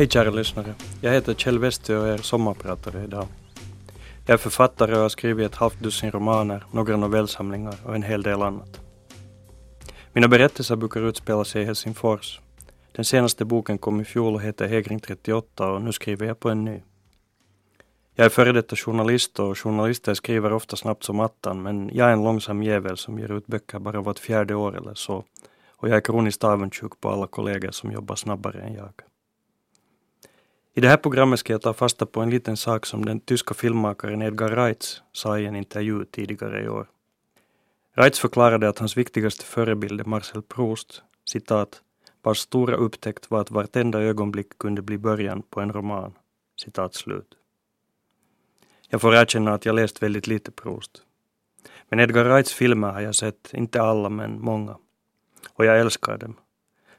Hej kära lyssnare. Jag heter Kjell Westö och är sommarpratare idag. Jag är författare och har skrivit ett halvt dussin romaner, några novellsamlingar och en hel del annat. Mina berättelser brukar utspela sig i Helsingfors. Den senaste boken kom i fjol och heter Hägring 38 och nu skriver jag på en ny. Jag är före detta journalist och journalister skriver ofta snabbt som attan men jag är en långsam jävel som ger ut böcker bara vart fjärde år eller så och jag är kroniskt avundsjuk på alla kollegor som jobbar snabbare än jag. I det här programmet ska jag ta fasta på en liten sak som den tyska filmmakaren Edgar Reitz sa i en intervju tidigare i år. Reitz förklarade att hans viktigaste förebild är Marcel Proust, citat, vars stora upptäckt var att vartenda ögonblick kunde bli början på en roman. Citat slut. Jag får erkänna att jag läst väldigt lite Proust. Men Edgar Reitz filmer har jag sett, inte alla men många. Och jag älskar dem.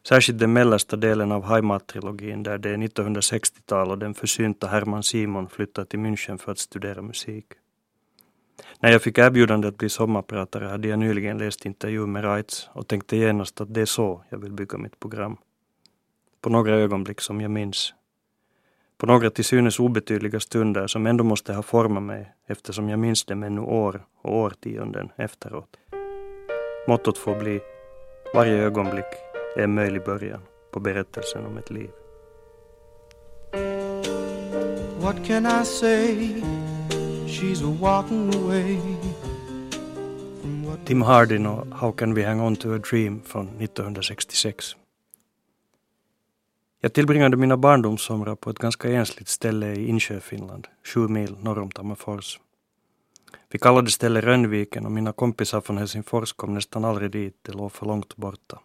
Särskilt den mellersta delen av Heimat-trilogin där det är 1960-tal och den försynta Herman Simon flyttar till München för att studera musik. När jag fick erbjudande att bli sommarpratare hade jag nyligen läst intervju med Reitz och tänkte genast att det är så jag vill bygga mitt program. På några ögonblick som jag minns. På några till synes obetydliga stunder som ändå måste ha format mig eftersom jag minns dem ännu år och årtionden efteråt. Mottot får bli Varje ögonblick är en möjlig början på berättelsen om ett liv. What can I say? She's walking away Tim Hardin och How can we hang on to a dream från 1966. Jag tillbringade mina barndomssomrar på ett ganska ensligt ställe i Insjö, Finland, sju mil norr om Tammerfors. Vi kallade stället Rönnviken och mina kompisar från Helsingfors kom nästan aldrig dit, det låg för långt borta.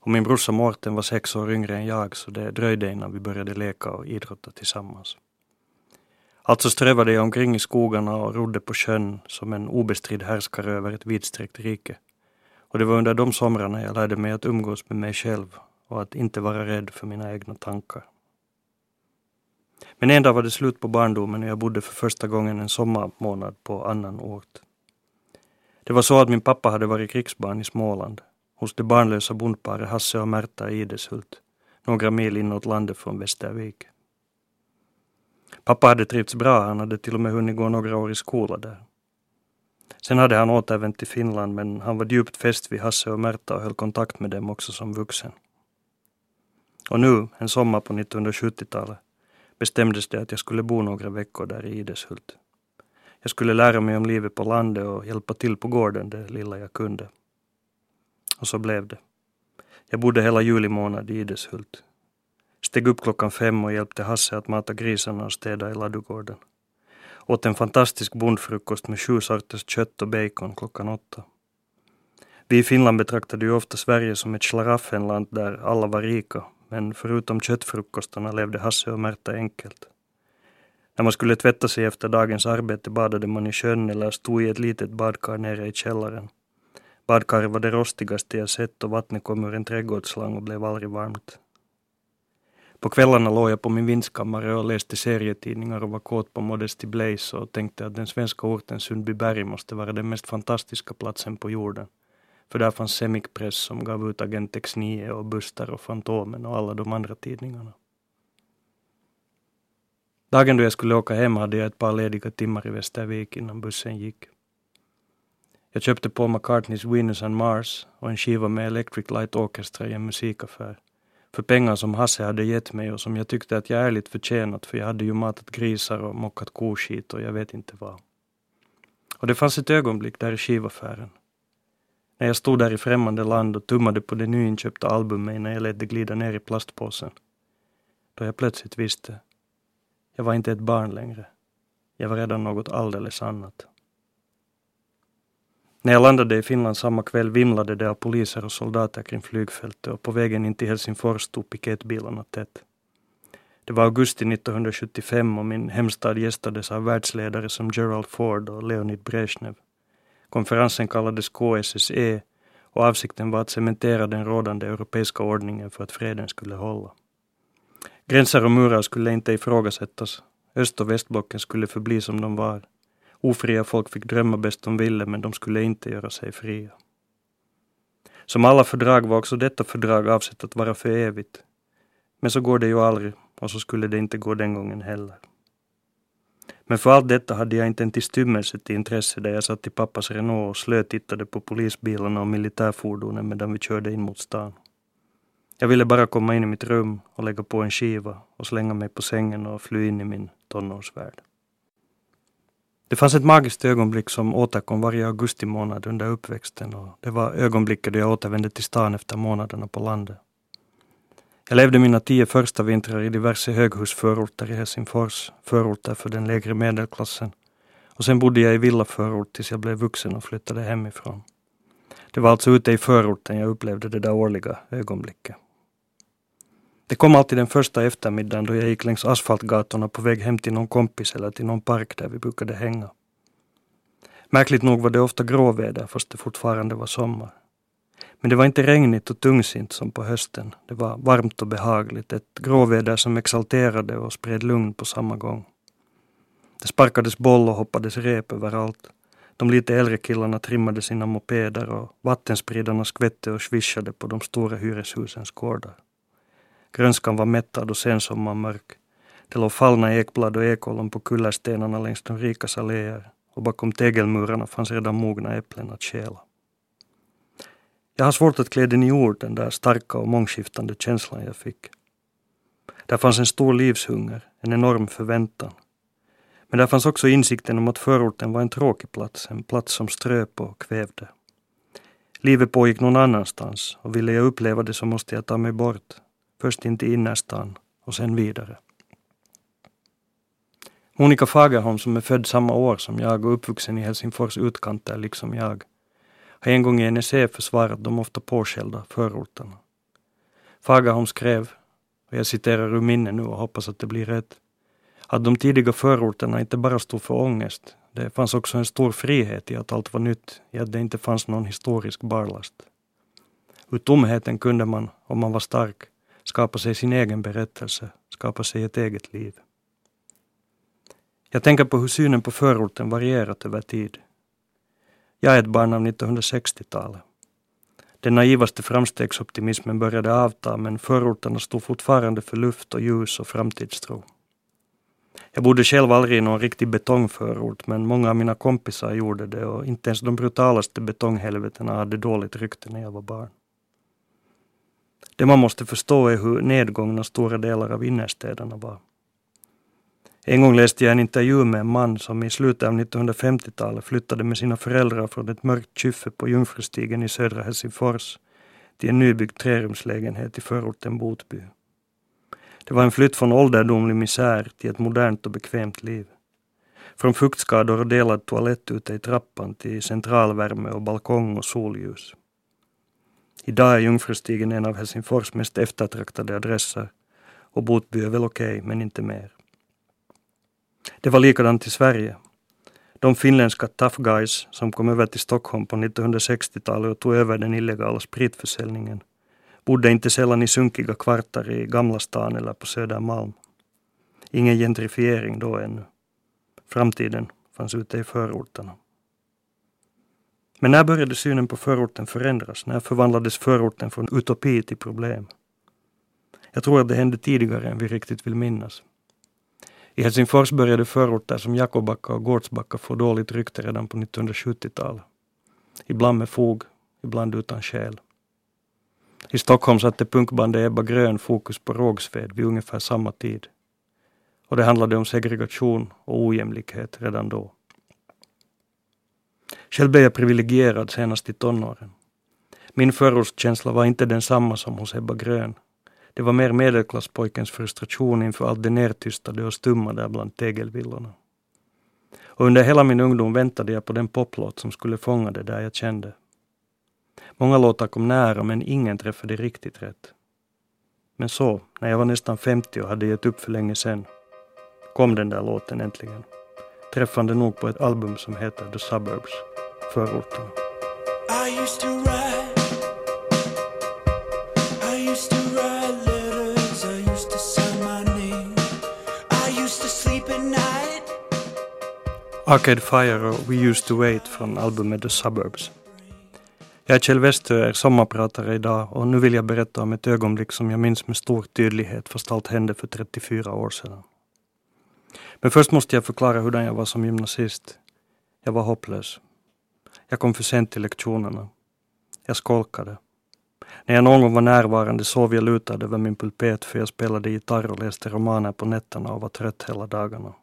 Och min brorsa Mårten var sex år yngre än jag så det dröjde innan vi började leka och idrotta tillsammans. Alltså strövade jag omkring i skogarna och rodde på sjön som en obestridd härskare över ett vidsträckt rike. Och det var under de somrarna jag lärde mig att umgås med mig själv och att inte vara rädd för mina egna tankar. Men en dag var det slut på barndomen och jag bodde för första gången en sommarmånad på annan ort. Det var så att min pappa hade varit krigsbarn i Småland, hos det barnlösa bondparet Hasse och Märta i Ideshult, några mil inåt landet från Västervik. Pappa hade trivts bra, han hade till och med hunnit gå några år i skola där. Sen hade han återvänt till Finland men han var djupt fäst vid Hasse och Märta och höll kontakt med dem också som vuxen. Och nu, en sommar på 1970-talet, bestämdes det att jag skulle bo några veckor där i Ideshult. Jag skulle lära mig om livet på landet och hjälpa till på gården det lilla jag kunde. Och så blev det. Jag bodde hela juli månad i Ideshult. Steg upp klockan fem och hjälpte Hasse att mata grisarna och städa i ladugården. Åt en fantastisk bondfrukost med sju sorters kött och bacon klockan åtta. Vi i Finland betraktade ju ofta Sverige som ett schlaraffenland där alla var rika men förutom köttfrukostarna levde Hasse och Märta enkelt. När man skulle tvätta sig efter dagens arbete badade man i sjön eller stod i ett litet badkar nere i källaren. Badkaret var det rostigaste jag sett och vattnet kom ur en trädgårdsslang och blev aldrig varmt. På kvällarna låg jag på min vindskammare och läste serietidningar och var kåt på Modesty Blaise och tänkte att den svenska orten Sundbyberg måste vara den mest fantastiska platsen på jorden. För där fanns Semikpress som gav ut Agent X9 och Buster och Fantomen och alla de andra tidningarna. Dagen då jag skulle åka hem hade jag ett par lediga timmar i Västervik innan bussen gick. Jag köpte Paul McCartneys Venus and Mars och en skiva med Electric Light Orchestra i en musikaffär. För pengar som Hasse hade gett mig och som jag tyckte att jag ärligt förtjänat för jag hade ju matat grisar och mockat koskit och jag vet inte vad. Och det fanns ett ögonblick där i skivaffären när jag stod där i främmande land och tummade på det nyinköpta albumet innan jag lät det glida ner i plastpåsen. Då jag plötsligt visste. Jag var inte ett barn längre. Jag var redan något alldeles annat. När jag landade i Finland samma kväll vimlade det av poliser och soldater kring flygfältet och på vägen in till Helsingfors stod piketbilarna tätt. Det var augusti 1975 och min hemstad gästades av världsledare som Gerald Ford och Leonid Brezhnev. Konferensen kallades KSSE och avsikten var att cementera den rådande europeiska ordningen för att freden skulle hålla. Gränser och murar skulle inte ifrågasättas. Öst och västblocken skulle förbli som de var. Ofria folk fick drömma bäst de ville men de skulle inte göra sig fria. Som alla fördrag var också detta fördrag avsett att vara för evigt. Men så går det ju aldrig, och så skulle det inte gå den gången heller. Men för allt detta hade jag inte en tillstymmelse till intresse där jag satt i pappas Renault och slötittade på polisbilarna och militärfordonen medan vi körde in mot stan. Jag ville bara komma in i mitt rum och lägga på en skiva och slänga mig på sängen och fly in i min tonårsvärld. Det fanns ett magiskt ögonblick som återkom varje augusti månad under uppväxten och det var ögonblicket då jag återvände till stan efter månaderna på landet. Jag levde mina tio första vintrar i diverse höghusförorter i Helsingfors, förorter för den lägre medelklassen. Och sen bodde jag i villaförort tills jag blev vuxen och flyttade hemifrån. Det var alltså ute i förorten jag upplevde det där årliga ögonblicket. Det kom alltid den första eftermiddagen då jag gick längs asfaltgatorna på väg hem till någon kompis eller till någon park där vi brukade hänga. Märkligt nog var det ofta gråväder fast det fortfarande var sommar. Men det var inte regnigt och tungsint som på hösten. Det var varmt och behagligt, ett gråväder som exalterade och spred lugn på samma gång. Det sparkades boll och hoppades rep överallt. De lite äldre killarna trimmade sina mopeder och vattenspridarna skvätte och svischade på de stora hyreshusens gårdar. Grönskan var mättad och sensommarmörk. Det låg fallna ekblad och ekollon på kullerstenarna längs de rikas alléer och bakom tegelmurarna fanns redan mogna äpplen att stjäla. Jag har svårt att klä den i ord, den där starka och mångskiftande känslan jag fick. Där fanns en stor livshunger, en enorm förväntan. Men där fanns också insikten om att förorten var en tråkig plats, en plats som ströp och kvävde. Livet pågick någon annanstans och ville jag uppleva det så måste jag ta mig bort. Först in till innerstan och sen vidare. Monica Fagerholm som är född samma år som jag och uppvuxen i Helsingfors utkanter liksom jag har en gång i en essä försvarat de ofta påskällda förorterna. Fagerholm skrev, och jag citerar ur minne nu och hoppas att det blir rätt, att de tidiga förorterna inte bara stod för ångest, det fanns också en stor frihet i att allt var nytt, i att det inte fanns någon historisk barlast. Ur tomheten kunde man, om man var stark, skapa sig sin egen berättelse, skapa sig ett eget liv. Jag tänker på hur synen på förorten varierat över tid. Jag är ett barn av 1960-talet. Den naivaste framstegsoptimismen började avta men förorterna stod fortfarande för luft och ljus och framtidstro. Jag bodde själv aldrig i någon riktig betongförort men många av mina kompisar gjorde det och inte ens de brutalaste betonghelvetena hade dåligt rykte när jag var barn. Det man måste förstå är hur nedgångna stora delar av innerstäderna var. En gång läste jag en intervju med en man som i slutet av 1950-talet flyttade med sina föräldrar från ett mörkt kyffe på Jungfrustigen i södra Helsingfors till en nybyggd trerumslägenhet i förorten Botby. Det var en flytt från ålderdomlig misär till ett modernt och bekvämt liv. Från fuktskador och delad toalett ute i trappan till centralvärme och balkong och solljus. Idag är Jungfrustigen en av Helsingfors mest eftertraktade adresser och Botby är väl okej, okay, men inte mer. Det var likadant i Sverige. De finländska tough guys som kom över till Stockholm på 1960-talet och tog över den illegala spritförsäljningen bodde inte sällan i sunkiga kvartar i Gamla stan eller på Södermalm. Ingen gentrifiering då ännu. Framtiden fanns ute i förorterna. Men när började synen på förorten förändras? När förvandlades förorten från utopi till problem? Jag tror att det hände tidigare än vi riktigt vill minnas. I Helsingfors började förorter som Jakobacka och Gårdsbacka få dåligt rykte redan på 1970-talet. Ibland med fog, ibland utan skäl. I Stockholm satte punkbandet Ebba Grön fokus på Rågsved vid ungefär samma tid. Och det handlade om segregation och ojämlikhet redan då. Själv blev jag privilegierad senast i tonåren. Min förortskänsla var inte densamma som hos Ebba Grön. Det var mer medelklasspojkens frustration inför allt det nertystade och stumma där bland tegelvillorna. Och under hela min ungdom väntade jag på den poplåt som skulle fånga det där jag kände. Många låtar kom nära men ingen träffade riktigt rätt. Men så, när jag var nästan 50 och hade gett upp för länge sedan, kom den där låten äntligen. Träffande nog på ett album som heter The Suburbs, förorten. Arcade Fire och We Used To Wait från albumet The Suburbs. Jag är Kjell Westö, är sommarpratare idag och nu vill jag berätta om ett ögonblick som jag minns med stor tydlighet fast allt hände för 34 år sedan. Men först måste jag förklara hurdan jag var som gymnasist. Jag var hopplös. Jag kom för sent till lektionerna. Jag skolkade. När jag någon gång var närvarande sov jag lutad över min pulpet för jag spelade gitarr och läste romaner på nätterna och var trött hela dagarna.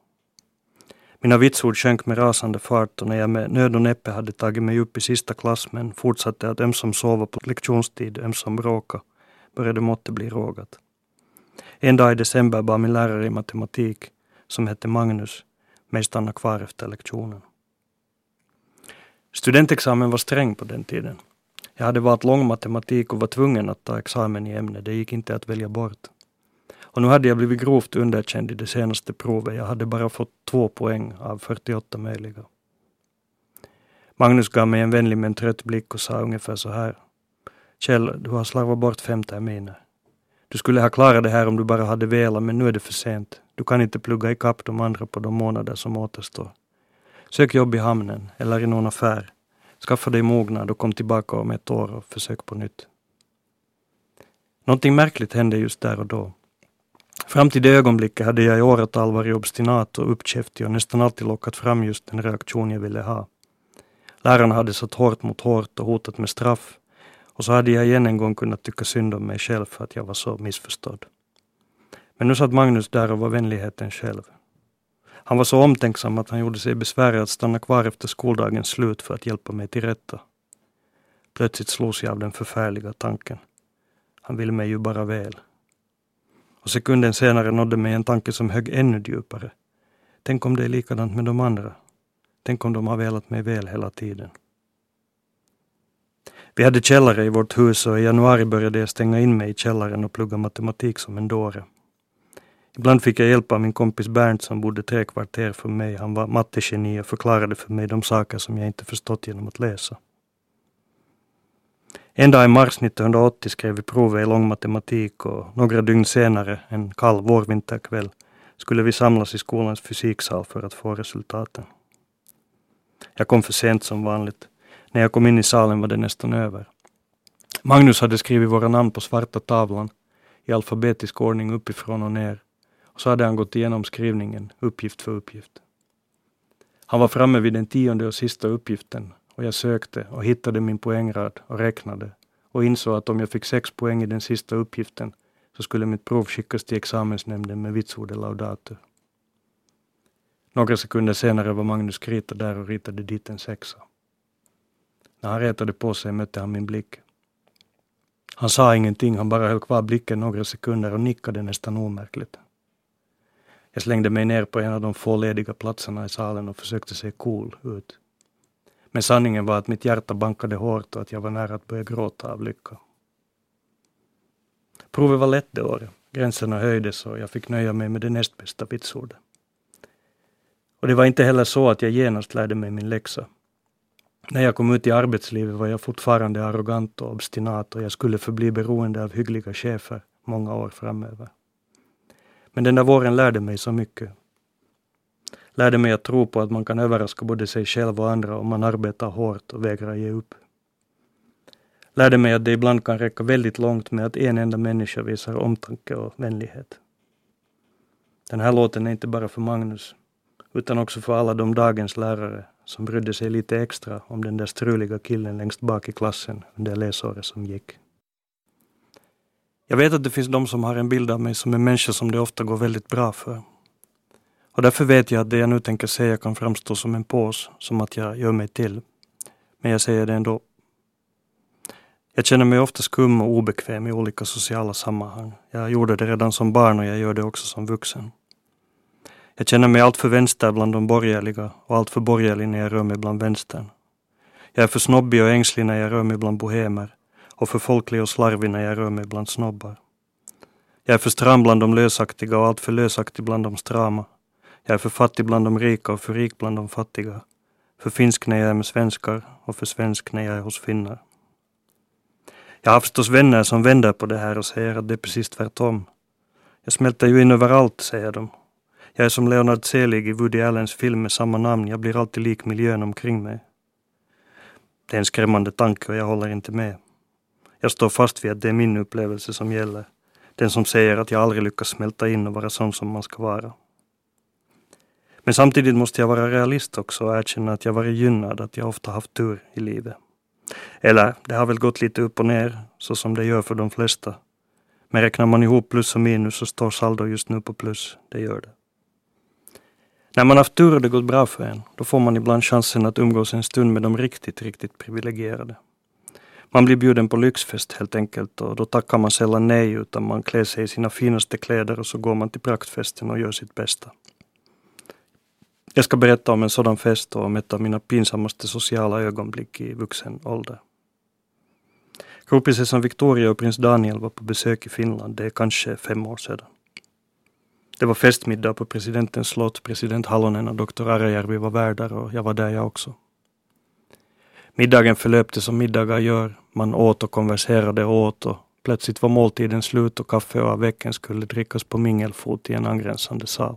Mina vitsord sjönk med rasande fart och när jag med nöd och näppe hade tagit mig upp i sista klass men fortsatte att ömsom sova på lektionstid, ömsom bråka, började måttet bli rågat. En dag i december bad min lärare i matematik, som hette Magnus, mig stanna kvar efter lektionen. Studentexamen var sträng på den tiden. Jag hade valt lång matematik och var tvungen att ta examen i ämnet. Det gick inte att välja bort. Och nu hade jag blivit grovt underkänd i det senaste provet. Jag hade bara fått två poäng av 48 möjliga. Magnus gav mig en vänlig men trött blick och sa ungefär så här. Kjell, du har slarvat bort fem terminer. Du skulle ha klarat det här om du bara hade velat, men nu är det för sent. Du kan inte plugga ikapp de andra på de månader som återstår. Sök jobb i hamnen eller i någon affär. Skaffa dig mognad och kom tillbaka om ett år och försök på nytt. Någonting märkligt hände just där och då. Fram till det ögonblicket hade jag i åratal varit obstinat och uppkäftig och nästan alltid lockat fram just den reaktion jag ville ha. Lärarna hade satt hårt mot hårt och hotat med straff och så hade jag igen en gång kunnat tycka synd om mig själv för att jag var så missförstådd. Men nu satt Magnus där och var vänligheten själv. Han var så omtänksam att han gjorde sig besväret att stanna kvar efter skoldagens slut för att hjälpa mig till rätta. Plötsligt slogs jag av den förfärliga tanken. Han ville mig ju bara väl. Och sekunden senare nådde mig en tanke som högg ännu djupare. Tänk om det är likadant med de andra. Tänk om de har velat mig väl hela tiden. Vi hade källare i vårt hus och i januari började jag stänga in mig i källaren och plugga matematik som en dåre. Ibland fick jag hjälp av min kompis Bernt som bodde tre kvarter från mig. Han var mattegeni och förklarade för mig de saker som jag inte förstått genom att läsa. En dag i mars 1980 skrev vi provet i lång matematik och några dygn senare, en kall vårvinterkväll, skulle vi samlas i skolans fysiksal för att få resultaten. Jag kom för sent som vanligt. När jag kom in i salen var det nästan över. Magnus hade skrivit våra namn på svarta tavlan i alfabetisk ordning uppifrån och ner. Och så hade han gått igenom skrivningen, uppgift för uppgift. Han var framme vid den tionde och sista uppgiften och jag sökte och hittade min poängrad och räknade och insåg att om jag fick sex poäng i den sista uppgiften så skulle mitt prov skickas till examensnämnden med vitsordet laudator. Några sekunder senare var Magnus Krita där och ritade dit en sexa. När han retade på sig mötte han min blick. Han sa ingenting, han bara höll kvar blicken några sekunder och nickade nästan omärkligt. Jag slängde mig ner på en av de få lediga platserna i salen och försökte se cool ut. Men sanningen var att mitt hjärta bankade hårt och att jag var nära att börja gråta av lycka. Provet var lätt det året. Gränserna höjdes och jag fick nöja mig med det näst bästa vitsordet. Och det var inte heller så att jag genast lärde mig min läxa. När jag kom ut i arbetslivet var jag fortfarande arrogant och obstinat och jag skulle förbli beroende av hyggliga chefer många år framöver. Men den där våren lärde mig så mycket. Lärde mig att tro på att man kan överraska både sig själv och andra om man arbetar hårt och vägrar ge upp. Lärde mig att det ibland kan räcka väldigt långt med att en enda människa visar omtanke och vänlighet. Den här låten är inte bara för Magnus, utan också för alla de dagens lärare som brydde sig lite extra om den där struliga killen längst bak i klassen under läsåret som gick. Jag vet att det finns de som har en bild av mig som en människa som det ofta går väldigt bra för. Och därför vet jag att det jag nu tänker säga kan framstå som en pås, som att jag gör mig till. Men jag säger det ändå. Jag känner mig ofta skum och obekväm i olika sociala sammanhang. Jag gjorde det redan som barn och jag gör det också som vuxen. Jag känner mig alltför vänster bland de borgerliga och alltför borgerlig när jag rör mig bland vänstern. Jag är för snobbig och ängslig när jag rör mig bland bohemer och för folklig och slarvig när jag rör mig bland snobbar. Jag är för stram bland de lösaktiga och alltför lösaktig bland de strama. Jag är för fattig bland de rika och för rik bland de fattiga. För finsk när jag är med svenskar och för svensk när jag är hos finnar. Jag har förstås vänner som vänder på det här och säger att det är precis tvärtom. Jag smälter ju in överallt, säger de. Jag är som Leonard Selig i Woody Allens film med samma namn. Jag blir alltid lik miljön omkring mig. Det är en skrämmande tanke och jag håller inte med. Jag står fast vid att det är min upplevelse som gäller. Den som säger att jag aldrig lyckas smälta in och vara sån som man ska vara. Men samtidigt måste jag vara realist också och erkänna att jag varit gynnad, att jag ofta haft tur i livet. Eller, det har väl gått lite upp och ner, så som det gör för de flesta. Men räknar man ihop plus och minus så står saldo just nu på plus. Det gör det. När man haft tur och det gått bra för en, då får man ibland chansen att umgås en stund med de riktigt, riktigt privilegierade. Man blir bjuden på lyxfest helt enkelt och då tackar man sällan nej utan man klär sig i sina finaste kläder och så går man till praktfesten och gör sitt bästa. Jag ska berätta om en sådan fest och om ett av mina pinsammaste sociala ögonblick i vuxen ålder. Kronprinsessan Victoria och prins Daniel var på besök i Finland, det är kanske fem år sedan. Det var festmiddag på presidentens slott, president Halonen och doktor Arajärvi var värdar och jag var där jag också. Middagen förlöpte som middagar gör, man åt och konverserade och åt och plötsligt var måltiden slut och kaffe och avecken skulle drickas på mingelfot i en angränsande sal.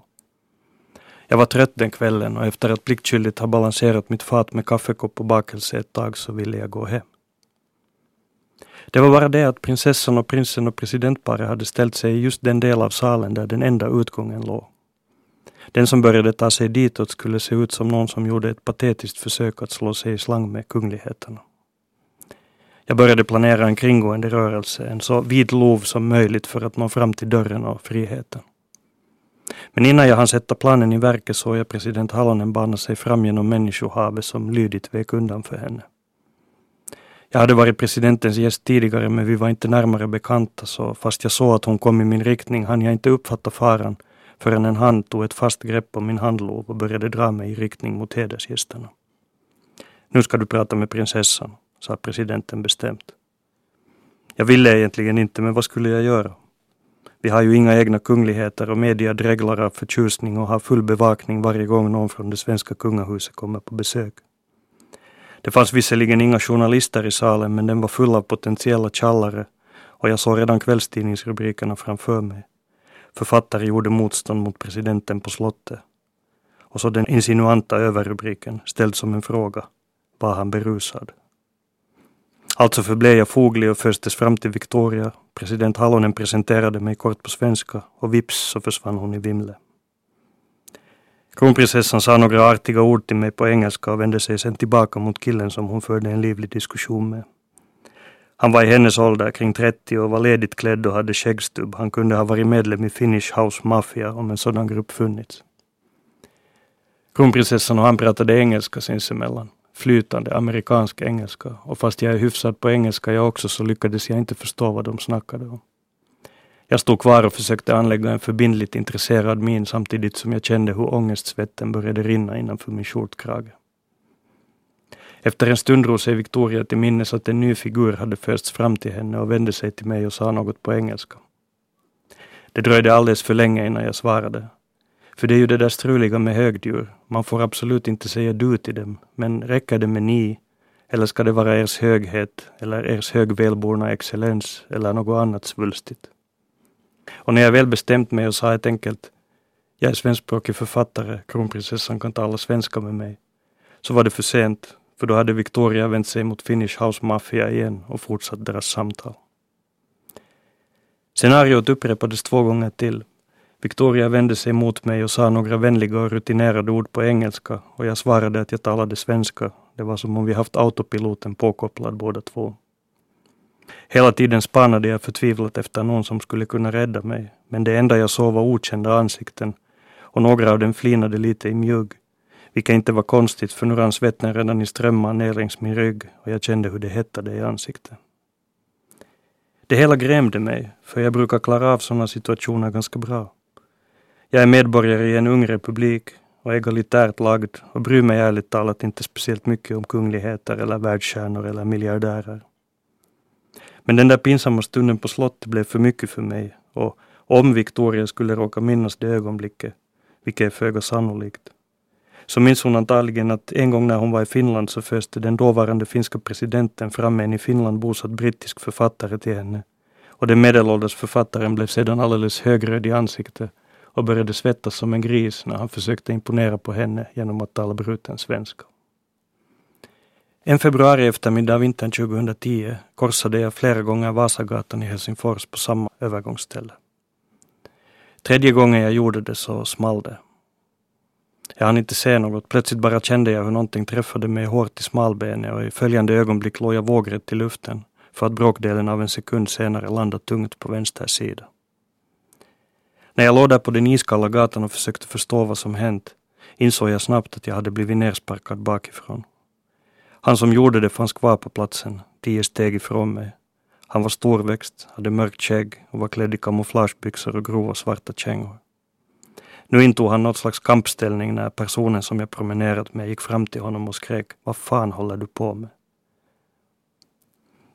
Jag var trött den kvällen och efter att pliktskyldigt ha balanserat mitt fat med kaffekopp och bakelse ett tag så ville jag gå hem. Det var bara det att prinsessan och prinsen och presidentparet hade ställt sig i just den del av salen där den enda utgången låg. Den som började ta sig ditåt skulle se ut som någon som gjorde ett patetiskt försök att slå sig i slang med kungligheterna. Jag började planera en kringgående rörelse, en så vid lov som möjligt för att nå fram till dörren och friheten. Men innan jag hann sätta planen i verket såg jag president Halonen bana sig fram genom människohavet som lydigt vek undan för henne. Jag hade varit presidentens gäst tidigare men vi var inte närmare bekanta så fast jag såg att hon kom i min riktning hann jag inte uppfatta faran förrän en hand tog ett fast grepp om min handlov och började dra mig i riktning mot hedersgästerna. Nu ska du prata med prinsessan, sa presidenten bestämt. Jag ville egentligen inte, men vad skulle jag göra? Vi har ju inga egna kungligheter och media dreglar av förtjusning och har full bevakning varje gång någon från det svenska kungahuset kommer på besök. Det fanns visserligen inga journalister i salen men den var full av potentiella tjallare och jag såg redan kvällstidningsrubrikerna framför mig. Författare gjorde motstånd mot presidenten på slottet. Och så den insinuanta överrubriken, ställd som en fråga. Var han berusad? Alltså förblev jag foglig och föstes fram till Victoria. President Halonen presenterade mig kort på svenska och vips så försvann hon i vimle. Kronprinsessan sa några artiga ord till mig på engelska och vände sig sen tillbaka mot killen som hon förde en livlig diskussion med. Han var i hennes ålder, kring 30 och var ledigt klädd och hade skäggstubb. Han kunde ha varit medlem i Finnish House Mafia om en sådan grupp funnits. Kronprinsessan och han pratade engelska sinsemellan. Flytande amerikansk engelska. Och fast jag är hyfsad på engelska jag också så lyckades jag inte förstå vad de snackade om. Jag stod kvar och försökte anlägga en förbindligt intresserad min samtidigt som jag kände hur ångestsvetten började rinna innanför min skjortkrage. Efter en stund drog sig Victoria till minnes att en ny figur hade förts fram till henne och vände sig till mig och sa något på engelska. Det dröjde alldeles för länge innan jag svarade. För det är ju det där struliga med högdjur. Man får absolut inte säga du till dem, men räcker det med ni? Eller ska det vara ers höghet, eller ers högvälborna excellens, eller något annat svulstigt? Och när jag väl bestämt mig och sa helt enkelt jag är svenskspråkig författare, kronprinsessan kan tala svenska med mig, så var det för sent för då hade Victoria vänt sig mot Finnish House Mafia igen och fortsatt deras samtal. Scenariot upprepades två gånger till. Victoria vände sig mot mig och sa några vänliga och rutinerade ord på engelska och jag svarade att jag talade svenska. Det var som om vi haft autopiloten påkopplad båda två. Hela tiden spanade jag förtvivlat efter någon som skulle kunna rädda mig, men det enda jag såg var okända ansikten och några av dem flinade lite i mjugg. Vilket inte var konstigt för nu rann svetten redan i strömmar ner längs min rygg och jag kände hur det hettade i ansiktet. Det hela grämde mig, för jag brukar klara av sådana situationer ganska bra. Jag är medborgare i en ung republik och egalitärt lagd och bryr mig ärligt talat inte speciellt mycket om kungligheter eller världsstjärnor eller miljardärer. Men den där pinsamma stunden på slottet blev för mycket för mig och om Victoria skulle råka minnas det ögonblicket, vilket är föga sannolikt, så minns hon antagligen att en gång när hon var i Finland så föste den dåvarande finska presidenten fram en i Finland bosatt brittisk författare till henne. Och den medelålders författaren blev sedan alldeles högröd i ansiktet och började svettas som en gris när han försökte imponera på henne genom att tala bruten svenska. En februari eftermiddag vintern 2010 korsade jag flera gånger Vasagatan i Helsingfors på samma övergångsställe. Tredje gången jag gjorde det så small det. Jag hann inte se något. Plötsligt bara kände jag hur någonting träffade mig hårt i smalbenet och i följande ögonblick låg jag vågrätt i luften för att bråkdelen av en sekund senare landa tungt på vänster sida. När jag låg där på den iskalla gatan och försökte förstå vad som hänt insåg jag snabbt att jag hade blivit nersparkad bakifrån. Han som gjorde det fanns kvar på platsen, tio steg ifrån mig. Han var storväxt, hade mörkt skägg och var klädd i kamouflagebyxor och grova svarta kängor. Nu intog han något slags kampställning när personen som jag promenerat med gick fram till honom och skrek Vad fan håller du på med?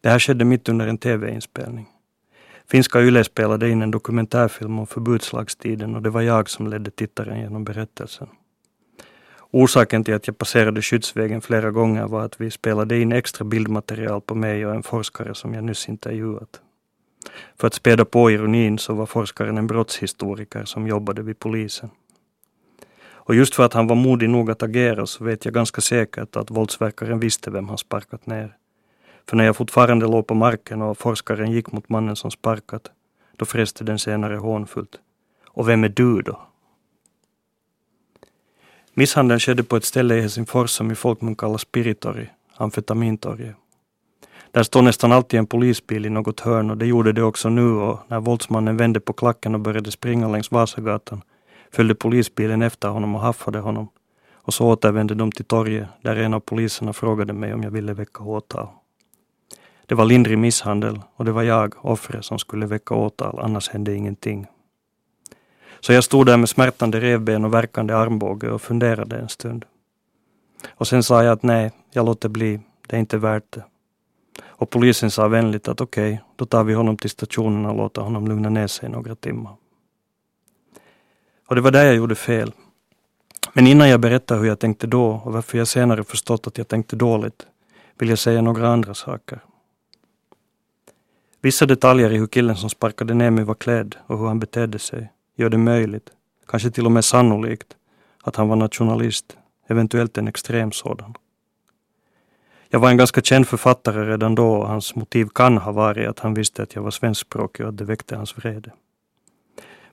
Det här skedde mitt under en tv-inspelning. Finska Yle spelade in en dokumentärfilm om förbudslagstiden och det var jag som ledde tittaren genom berättelsen. Orsaken till att jag passerade skyddsvägen flera gånger var att vi spelade in extra bildmaterial på mig och en forskare som jag nyss intervjuat. För att späda på ironin så var forskaren en brottshistoriker som jobbade vid polisen. Och just för att han var modig nog att agera så vet jag ganska säkert att våldsverkaren visste vem han sparkat ner. För när jag fortfarande låg på marken och forskaren gick mot mannen som sparkat, då fräste den senare hånfullt. Och vem är du då? Misshandeln skedde på ett ställe i Helsingfors som i folkmun kallas Spiritori, amfetamintorget. Där står nästan alltid en polisbil i något hörn och det gjorde det också nu och när våldsmannen vände på klacken och började springa längs Vasagatan följde polisbilen efter honom och haffade honom. Och så återvände de till torget där en av poliserna frågade mig om jag ville väcka åtal. Det var lindrig misshandel och det var jag, offret, som skulle väcka åtal, annars hände ingenting. Så jag stod där med smärtande revben och verkande armbåge och funderade en stund. Och sen sa jag att nej, jag låter bli, det är inte värt det. Och polisen sa vänligt att okej, okay, då tar vi honom till stationen och låter honom lugna ner sig några timmar. Och det var där jag gjorde fel. Men innan jag berättar hur jag tänkte då och varför jag senare förstått att jag tänkte dåligt vill jag säga några andra saker. Vissa detaljer i hur killen som sparkade ner mig var klädd och hur han betedde sig gör det möjligt, kanske till och med sannolikt, att han var nationalist, eventuellt en extrem sådan. Jag var en ganska känd författare redan då och hans motiv kan ha varit att han visste att jag var svenskspråkig och att det väckte hans vrede.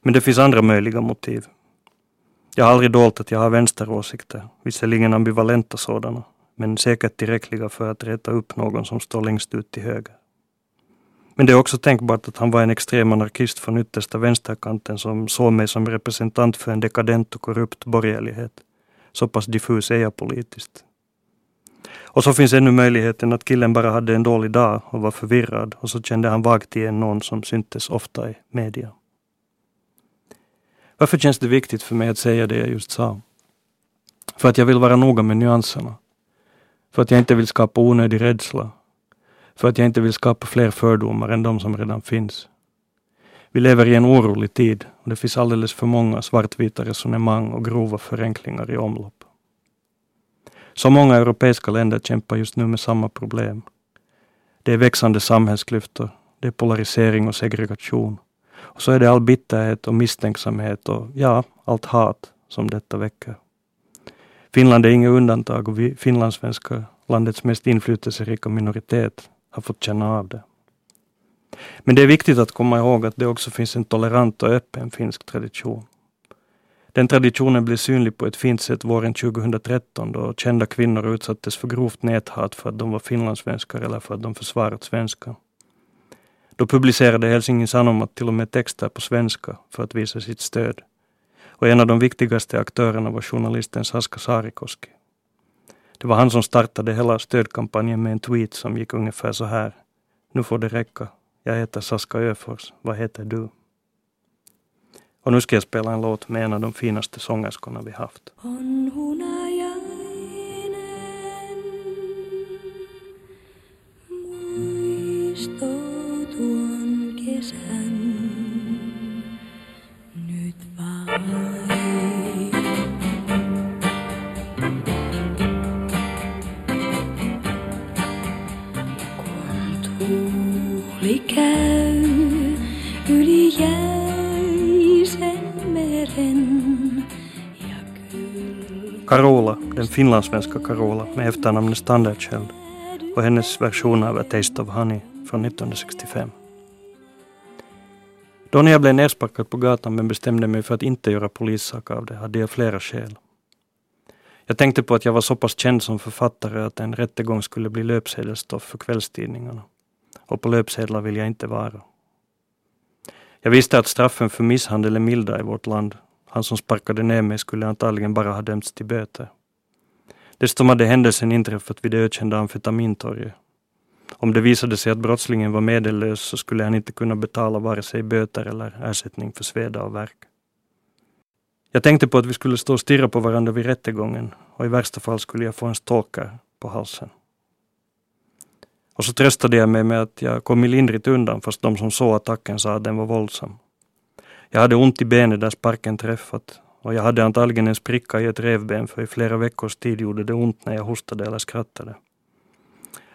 Men det finns andra möjliga motiv. Jag har aldrig dolt att jag har vänsteråsikter, visserligen ambivalenta sådana, men säkert tillräckliga för att reta upp någon som står längst ut till höger. Men det är också tänkbart att han var en extrem anarkist från yttersta vänsterkanten som såg mig som representant för en dekadent och korrupt borgerlighet. Så pass diffus är jag politiskt. Och så finns ännu möjligheten att killen bara hade en dålig dag och var förvirrad och så kände han vagt igen någon som syntes ofta i media. Varför känns det viktigt för mig att säga det jag just sa? För att jag vill vara noga med nyanserna. För att jag inte vill skapa onödig rädsla för att jag inte vill skapa fler fördomar än de som redan finns. Vi lever i en orolig tid och det finns alldeles för många svartvita resonemang och grova förenklingar i omlopp. Så många europeiska länder kämpar just nu med samma problem. Det är växande samhällsklyftor, det är polarisering och segregation. Och så är det all bitterhet och misstänksamhet och ja, allt hat som detta väcker. Finland är inget undantag och vi finlandssvenskar, landets mest inflytelserika minoritet, har fått känna av det. Men det är viktigt att komma ihåg att det också finns en tolerant och öppen finsk tradition. Den traditionen blev synlig på ett fint sätt våren 2013 då kända kvinnor utsattes för grovt näthat för att de var finlandssvenskar eller för att de försvarat svenska. Då publicerade Helsingin Sanomat till och med texter på svenska för att visa sitt stöd. Och en av de viktigaste aktörerna var journalisten Saska Saarikoski. Det var han som startade hela stödkampanjen med en tweet som gick ungefär så här. Nu får det räcka. Jag heter Saska Öfors. Vad heter du? Och nu ska jag spela en låt med en av de finaste sångerskorna vi haft. muistot tuon kesän. Finlandssvenska Carola med efternamnet Standardchild, och hennes version av A Taste of Honey från 1965. Då när jag blev nersparkad på gatan men bestämde mig för att inte göra polissak av det hade jag flera skäl. Jag tänkte på att jag var så pass känd som författare att en rättegång skulle bli löpsedelsstoff för kvällstidningarna. Och på löpsedlar vill jag inte vara. Jag visste att straffen för misshandel är milda i vårt land. Han som sparkade ner mig skulle antagligen bara ha dömts till böter. Dessutom hade händelsen inträffat vid det ökända amfetamintorget. Om det visade sig att brottslingen var medellös så skulle han inte kunna betala vare sig böter eller ersättning för sveda och värk. Jag tänkte på att vi skulle stå och stirra på varandra vid rättegången och i värsta fall skulle jag få en stalker på halsen. Och så tröstade jag mig med att jag kom lindrigt undan fast de som såg attacken sa att den var våldsam. Jag hade ont i benet där sparken träffat och jag hade antagligen en spricka i ett revben för i flera veckors tid gjorde det ont när jag hostade eller skrattade.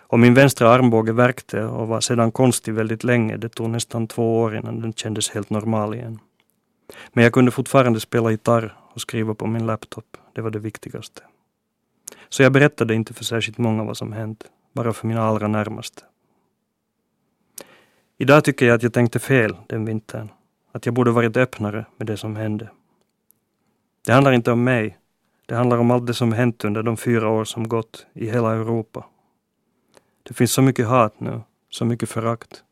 Och min vänstra armbåge värkte och var sedan konstig väldigt länge. Det tog nästan två år innan den kändes helt normal igen. Men jag kunde fortfarande spela gitarr och skriva på min laptop. Det var det viktigaste. Så jag berättade inte för särskilt många vad som hänt, bara för mina allra närmaste. Idag tycker jag att jag tänkte fel den vintern. Att jag borde varit öppnare med det som hände. Det handlar inte om mig. Det handlar om allt det som hänt under de fyra år som gått i hela Europa. Det finns så mycket hat nu, så mycket förakt.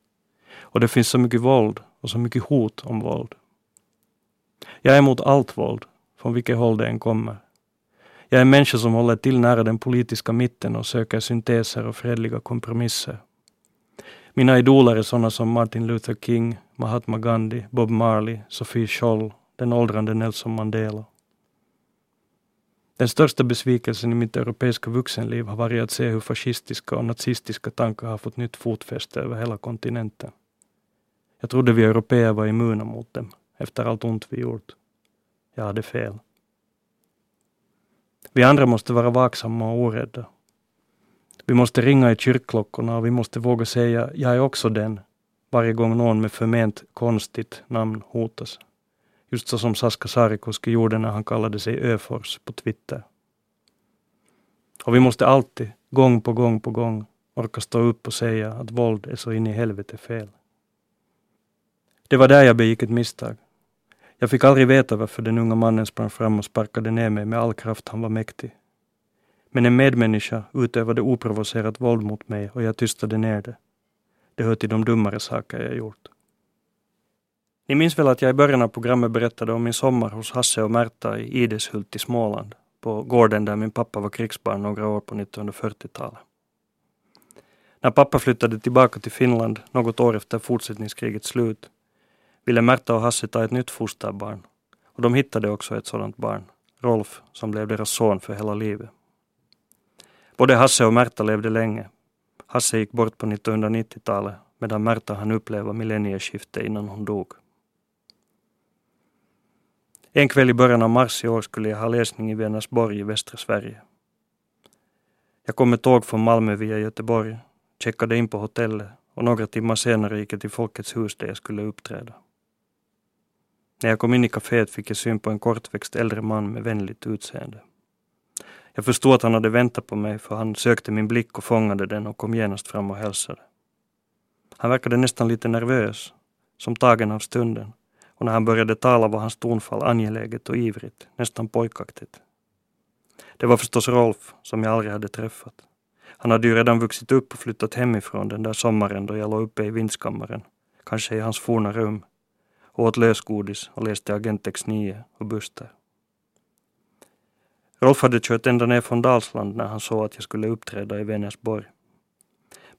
Och det finns så mycket våld och så mycket hot om våld. Jag är emot allt våld, från vilket håll det än kommer. Jag är en människa som håller till nära den politiska mitten och söker synteser och fredliga kompromisser. Mina idoler är sådana som Martin Luther King, Mahatma Gandhi, Bob Marley, Sophie Scholl, den åldrande Nelson Mandela. Den största besvikelsen i mitt europeiska vuxenliv har varit att se hur fascistiska och nazistiska tankar har fått nytt fotfäste över hela kontinenten. Jag trodde vi europeer var immuna mot dem, efter allt ont vi gjort. Jag hade fel. Vi andra måste vara vaksamma och orädda. Vi måste ringa i kyrkklockorna och vi måste våga säga ”jag är också den” varje gång någon med förment konstigt namn hotas. Just så som Saska Saarikoski gjorde när han kallade sig Öfors på Twitter. Och vi måste alltid, gång på gång på gång, orka stå upp och säga att våld är så in i helvete fel. Det var där jag begick ett misstag. Jag fick aldrig veta varför den unga mannen sprang fram och sparkade ner mig med all kraft han var mäktig. Men en medmänniska utövade oprovocerat våld mot mig och jag tystade ner det. Det hör till de dummare saker jag gjort. Ni minns väl att jag i början av programmet berättade om min sommar hos Hasse och Märta i Ideshult i Småland, på gården där min pappa var krigsbarn några år på 1940-talet. När pappa flyttade tillbaka till Finland något år efter fortsättningskrigets slut ville Märta och Hasse ta ett nytt fosterbarn och de hittade också ett sådant barn, Rolf, som blev deras son för hela livet. Både Hasse och Märta levde länge. Hasse gick bort på 1990-talet medan Märta hann uppleva millennieskiftet innan hon dog. En kväll i början av mars i år skulle jag ha läsning i Vänersborg i västra Sverige. Jag kom med tåg från Malmö via Göteborg, checkade in på hotellet och några timmar senare gick jag till Folkets hus där jag skulle uppträda. När jag kom in i kaféet fick jag syn på en kortväxt äldre man med vänligt utseende. Jag förstod att han hade väntat på mig för han sökte min blick och fångade den och kom genast fram och hälsade. Han verkade nästan lite nervös, som tagen av stunden och när han började tala var hans tonfall angeläget och ivrigt, nästan pojkaktigt. Det var förstås Rolf, som jag aldrig hade träffat. Han hade ju redan vuxit upp och flyttat hemifrån den där sommaren då jag låg uppe i vindskammaren, kanske i hans forna rum, och åt lösgodis och läste Agent X9 och Buster. Rolf hade kört ända ner från Dalsland när han såg att jag skulle uppträda i Vänersborg.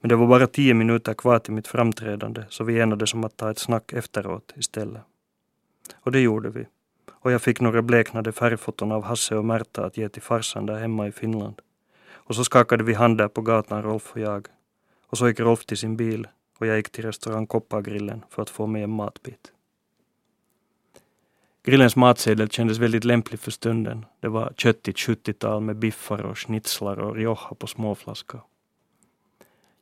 Men det var bara tio minuter kvar till mitt framträdande så vi enades om att ta ett snack efteråt istället. Och det gjorde vi. Och jag fick några bleknade färgfoton av Hasse och Märta att ge till farsan där hemma i Finland. Och så skakade vi hand där på gatan, Rolf och jag. Och så gick Rolf till sin bil och jag gick till restaurang Koppargrillen för att få mig en matbit. Grillens matsedel kändes väldigt lämplig för stunden. Det var köttigt 70-tal med biffar och schnitzlar och rioja på småflaska.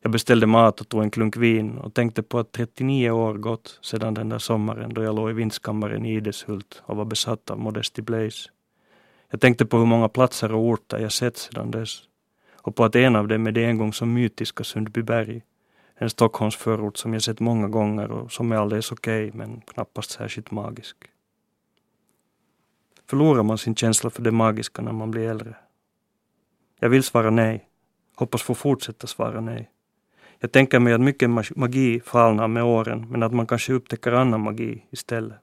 Jag beställde mat och tog en klunk vin och tänkte på att 39 år gått sedan den där sommaren då jag låg i vindskammaren i Ideshult och var besatt av Modesty Blaze. Jag tänkte på hur många platser och orter jag sett sedan dess och på att en av dem är det en gång så mytiska Sundbyberg, en Stockholmsförort som jag sett många gånger och som är alldeles okej okay, men knappast särskilt magisk. Förlorar man sin känsla för det magiska när man blir äldre? Jag vill svara nej. Hoppas få fortsätta svara nej. Jag tänker mig att mycket magi falnar med åren men att man kanske upptäcker annan magi istället.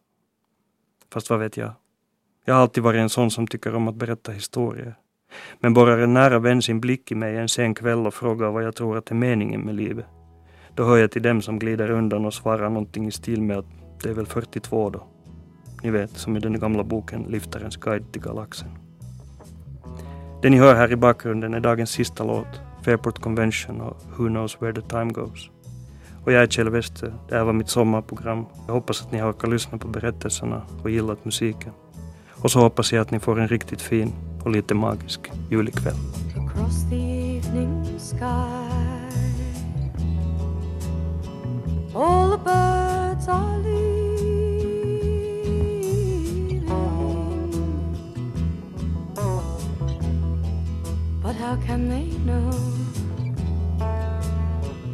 Fast vad vet jag? Jag har alltid varit en sån som tycker om att berätta historier. Men borrar en nära vän sin blick i mig en sen kväll och frågar vad jag tror att är meningen med livet. Då hör jag till dem som glider undan och svarar någonting i stil med att det är väl 42 då. Ni vet, som i den gamla boken Liftarens guide till galaxen. Det ni hör här i bakgrunden är dagens sista låt, Fairport Convention och Who knows where the time goes. Och jag är Kjell Wester, det här var mitt sommarprogram. Jag hoppas att ni har orkat lyssna på berättelserna och gillat musiken. Och så hoppas jag att ni får en riktigt fin och lite magisk julikväll. Across the evening sky All the birds are how can they know?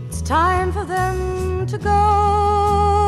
It's time for them to go